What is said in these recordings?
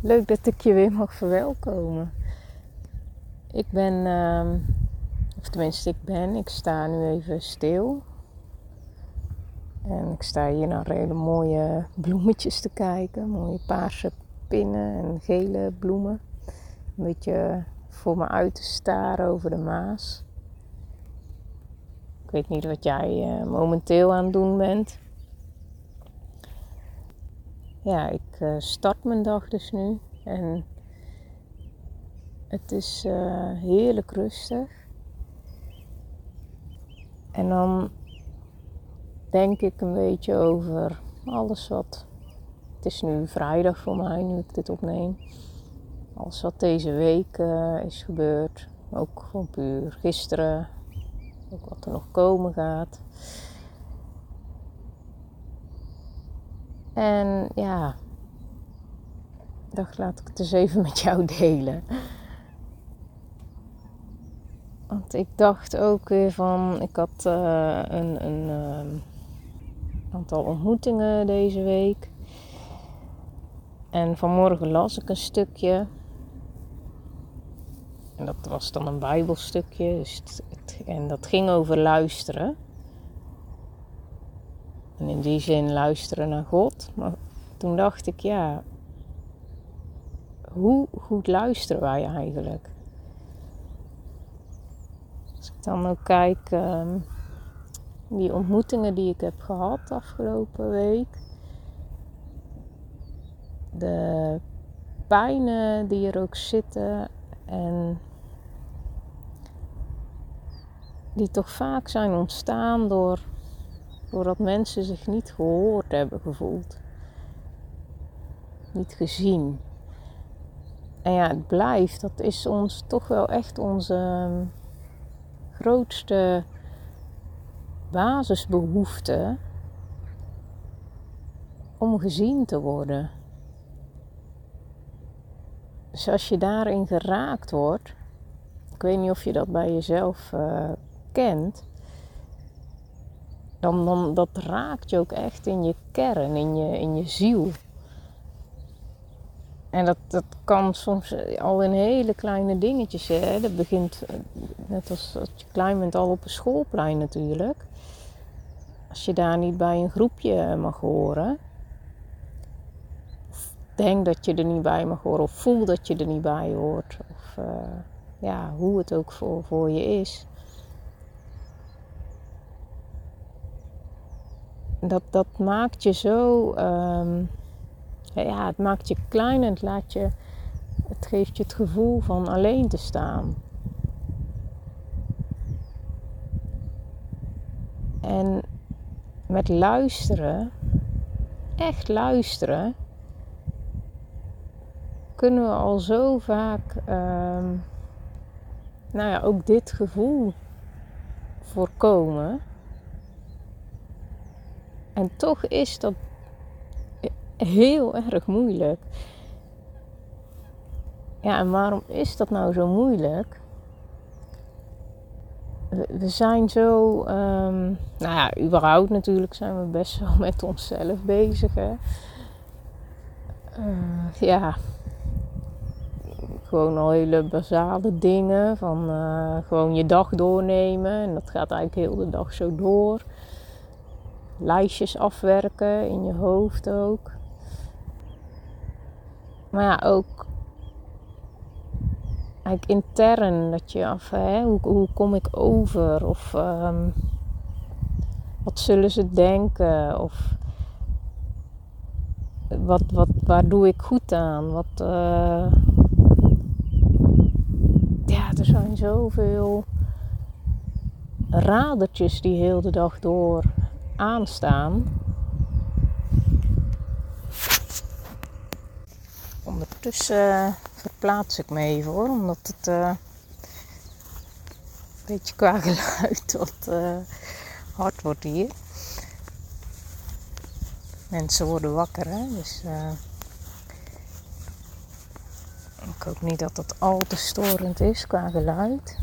Leuk dat ik je weer mag verwelkomen. Ik ben, ehm, of tenminste ik ben, ik sta nu even stil. En ik sta hier naar hele mooie bloemetjes te kijken. Mooie paarse pinnen en gele bloemen. Een beetje voor me uit te staren over de Maas. Ik weet niet wat jij uh, momenteel aan het doen bent. Ja, ik uh, start mijn dag dus nu. En het is uh, heerlijk rustig. En dan denk ik een beetje over alles wat. Het is nu vrijdag voor mij, nu ik dit opneem. Alles wat deze week uh, is gebeurd. Ook gewoon puur gisteren. Ook wat er nog komen gaat. En ja, dacht laat ik het eens even met jou delen. Want ik dacht ook weer van, ik had uh, een, een uh, aantal ontmoetingen deze week. En vanmorgen las ik een stukje. En dat was dan een bijbelstukje. Dus het, en dat ging over luisteren. En in die zin luisteren naar God. Maar toen dacht ik, ja, hoe goed luisteren wij eigenlijk? Als ik dan ook kijk, um, die ontmoetingen die ik heb gehad afgelopen week, de pijnen die er ook zitten en die toch vaak zijn ontstaan door, doordat mensen zich niet gehoord hebben gevoeld, niet gezien. En ja, het blijft, dat is ons toch wel echt onze ehm, grootste basisbehoefte om gezien te worden. Dus als je daarin geraakt wordt, ik weet niet of je dat bij jezelf uh, kent, dan, dan dat raakt je ook echt in je kern, in je, in je ziel. En dat, dat kan soms al in hele kleine dingetjes. Hè. Dat begint eh, net als, als je klein bent al op een schoolplein natuurlijk. Als je daar niet bij een groepje mag horen. Of denk dat je er niet bij mag horen. Of voel dat je er niet bij hoort. Of ja, hoe het ook voor, voor je is. Dat, dat maakt je zo... Um, ja, het maakt je klein en het, laat je, het geeft je het gevoel van alleen te staan. En met luisteren, echt luisteren, kunnen we al zo vaak, um, nou ja, ook dit gevoel voorkomen. En toch is dat heel erg moeilijk. Ja, en waarom is dat nou zo moeilijk? We, zijn zo, um, nou ja, überhaupt natuurlijk zijn we best wel met onszelf bezig. Hè? Uh, ja, gewoon al hele basale dingen. Van uh, gewoon je dag doornemen. En dat gaat eigenlijk heel de dag zo door. Lijstjes afwerken in je hoofd ook. Maar ja, ook eigenlijk intern dat je af, hè, hoe, hoe kom ik over? Of um, wat zullen ze denken? Of wat, wat, waar doe ik goed aan? Wat, uh, ja, er zijn zoveel radertjes die heel de dag door aanstaan. Ondertussen verplaats ik me even omdat het uh, een beetje qua geluid wat uh, hard wordt hier. Mensen worden wakker, hè? dus ik hoop niet dat het al te storend is qua geluid.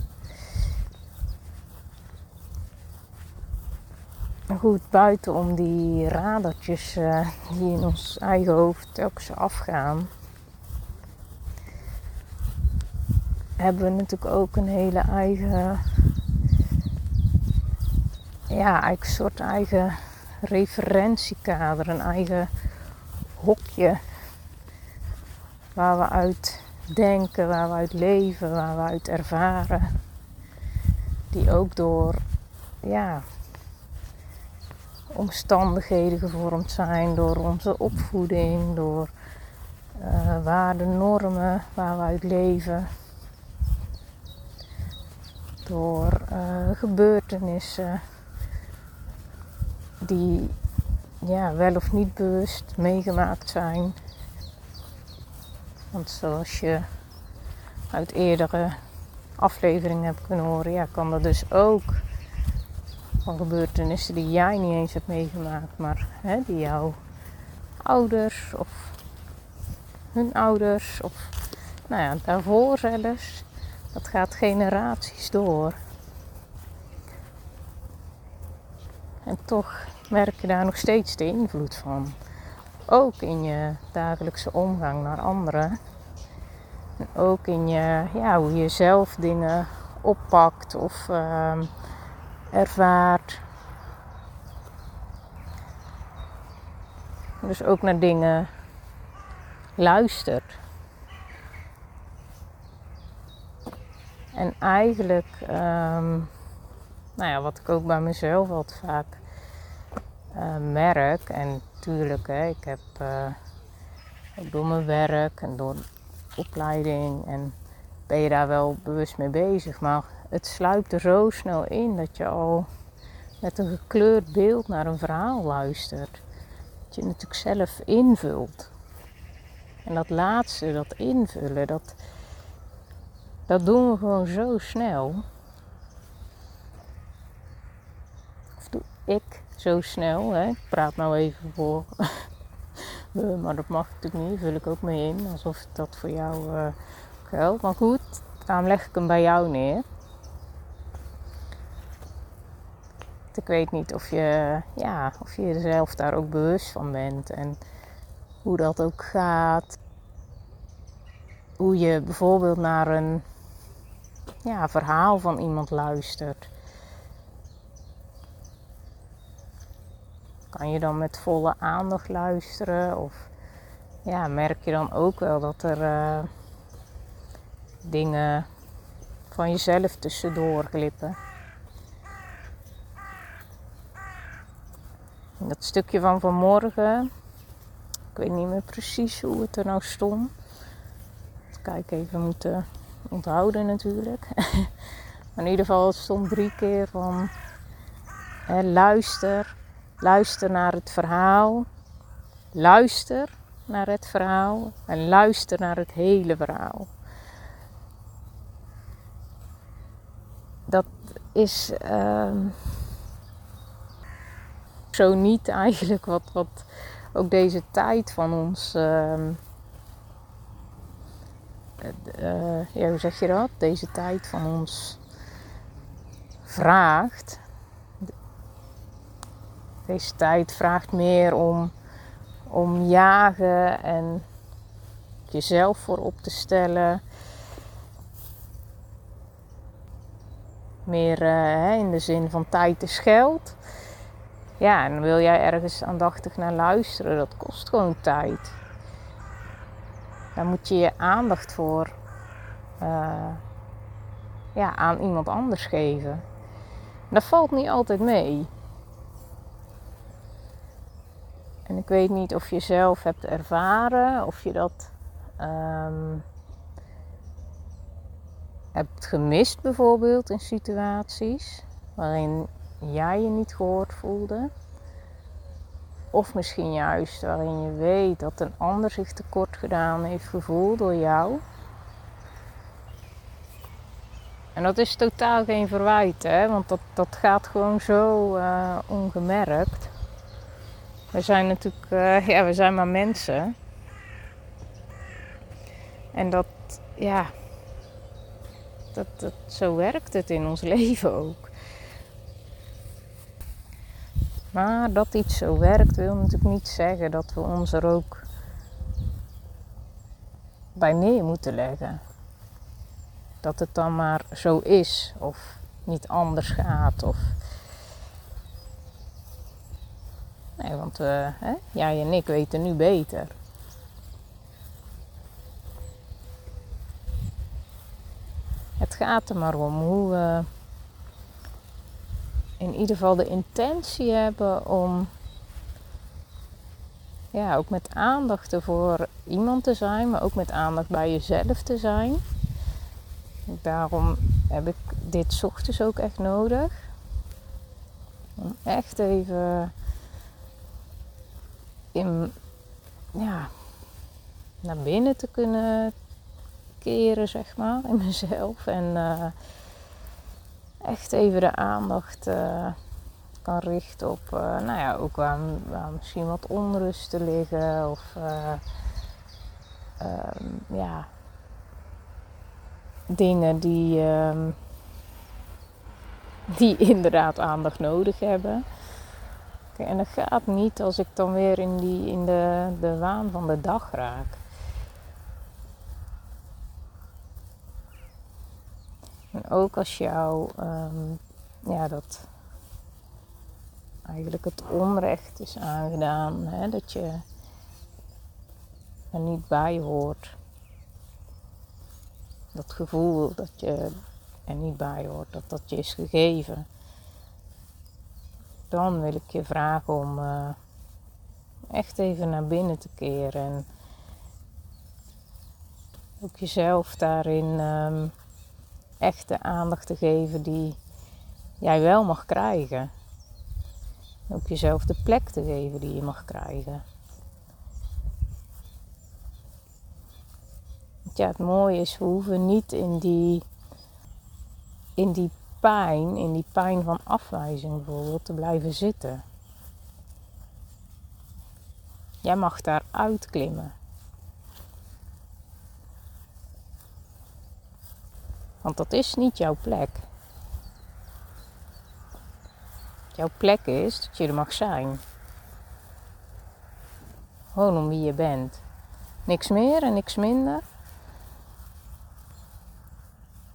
goed, buiten om die radertjes uh, die in ons eigen hoofd telkens afgaan, hebben we natuurlijk ook een hele eigen, ja, eigenlijk soort eigen referentiekader, een eigen hokje waar we uit denken, waar we uit leven, waar we uit ervaren, die ook door, ja, omstandigheden gevormd zijn, door onze opvoeding, door uh, waarden, normen waar we uit leven, door uh, gebeurtenissen die ja, wel of niet bewust meegemaakt zijn. Want zoals je uit eerdere afleveringen hebt kunnen horen, ja, kan dat dus ook van gebeurtenissen die jij niet eens hebt meegemaakt, maar hè, die jouw ouders of hun ouders of nou ja, daarvoor zelfs. Dat gaat generaties door. En toch merk je daar nog steeds de invloed van. Ook in je dagelijkse omgang naar anderen. En ook in je, ja, hoe je zelf dingen oppakt of uh, ervaart. Dus ook naar dingen luistert. En eigenlijk, um, nou ja, wat ik ook bij mezelf altijd vaak uh, merk, en natuurlijk, hè, ik heb ook door mijn werk en door opleiding en ben je daar wel bewust mee bezig, maar het sluipt er zo snel in dat je al met een gekleurd beeld naar een verhaal luistert. Dat je natuurlijk zelf invult. En dat laatste, dat invullen, dat, dat doen we gewoon zo snel. Of doe ik zo snel, hè? ik praat nou even voor. maar dat mag natuurlijk niet, vul ik ook mee in, alsof dat voor jou uh, geldt. Maar goed, daarom leg ik hem bij jou neer. Ik weet niet of je, ja, of je jezelf daar ook bewust van bent en hoe dat ook gaat. Hoe je bijvoorbeeld naar een ja, verhaal van iemand luistert. Kan je dan met volle aandacht luisteren? Of ja, merk je dan ook wel dat er uh, dingen van jezelf tussendoor glippen? Dat stukje van vanmorgen, ik weet niet meer precies hoe het er nou stond. Kijk, even moeten onthouden natuurlijk. maar in ieder geval, stond drie keer van hè, luister, luister naar het verhaal, luister naar het verhaal en luister naar het hele verhaal. Dat is. Uh, zo niet eigenlijk wat, wat ook deze tijd van ons. Uh, ja, hoe zeg je dat? Deze tijd van ons vraagt. Deze tijd vraagt meer om, om jagen en jezelf voorop te stellen. Meer uh, in de zin van tijd is geld. Ja, en wil jij ergens aandachtig naar luisteren, dat kost gewoon tijd. Daar moet je je aandacht voor uh, ja, aan iemand anders geven. dat valt niet altijd mee. En ik weet niet of je zelf hebt ervaren, of je dat um, hebt gemist bijvoorbeeld in situaties waarin jij je niet gehoord voelde. Of misschien juist waarin je weet dat een ander zich tekort gedaan heeft gevoeld door jou. En dat is totaal geen verwijt, hè? want dat, dat gaat gewoon zo uh, ongemerkt. We zijn natuurlijk, uh, ja, we zijn maar mensen. En dat, ja, dat, dat, zo werkt het in ons leven ook. Maar dat iets zo werkt wil natuurlijk niet zeggen dat we ons er ook bij neer moeten leggen. Dat het dan maar zo is of niet anders gaat. Of... Nee, want we, hè, jij en ik weten nu beter. Het gaat er maar om hoe we in ieder geval de intentie hebben om ja, ook met aandacht voor iemand te zijn, maar ook met aandacht bij jezelf te zijn. Daarom heb ik dit ochtends ook echt nodig. Om echt even in, ja, naar binnen te kunnen keren, zeg maar, in mezelf. En uh, echt even de aandacht uh, kan richten op, uh, nou ja, ook waar, misschien wat onrusten liggen. Of um, ja, dingen die, um, die inderdaad aandacht nodig hebben. En dat gaat niet als ik dan weer in, die, in de, de waan van de dag raak. En ook als jou um, ja, dat eigenlijk het onrecht is aangedaan, hè, dat je er niet bij hoort. Dat gevoel dat je er niet bij hoort, dat dat je is gegeven. Dan wil ik je vragen om uh, echt even naar binnen te keren en ook jezelf daarin um, echt de aandacht te geven die jij wel mag krijgen. Ook jezelf de plek te geven die je mag krijgen. Ja, het mooie is, we hoeven niet in die, in die pijn, in die pijn van afwijzing bijvoorbeeld, te blijven zitten. Jij mag daar uitklimmen. Want dat is niet jouw plek. Jouw plek is dat je er mag zijn. Gewoon om wie je bent. Niks meer en niks minder.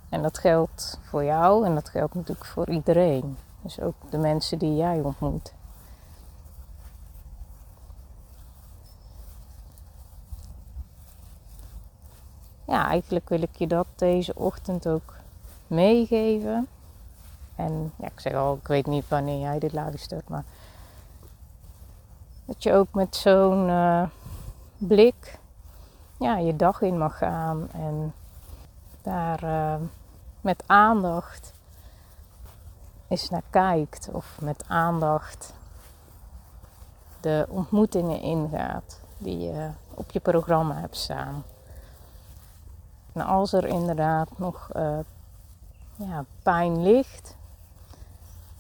En dat geldt voor jou en dat geldt natuurlijk voor iedereen. Dus ook de mensen die jij ontmoet. Ja, eigenlijk wil ik je dat deze ochtend ook meegeven. En ja, ik zeg al, ik weet niet wanneer jij dit luistert, maar dat je ook met zo'n uh, blik ja, je dag in mag gaan en daar uh, met aandacht eens naar kijkt of met aandacht de ontmoetingen ingaat die je op je programma hebt staan. En als er inderdaad nog uh, ja, pijn ligt,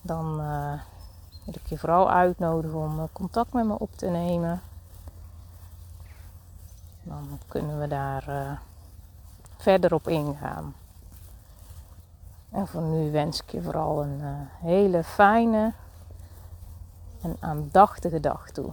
dan uh, wil ik je vooral uitnodigen om eh, contact met me op te nemen. Dan kunnen we daar verder op ingaan. En voor nu wens ik je vooral een hele fijne en aandachtige dag toe.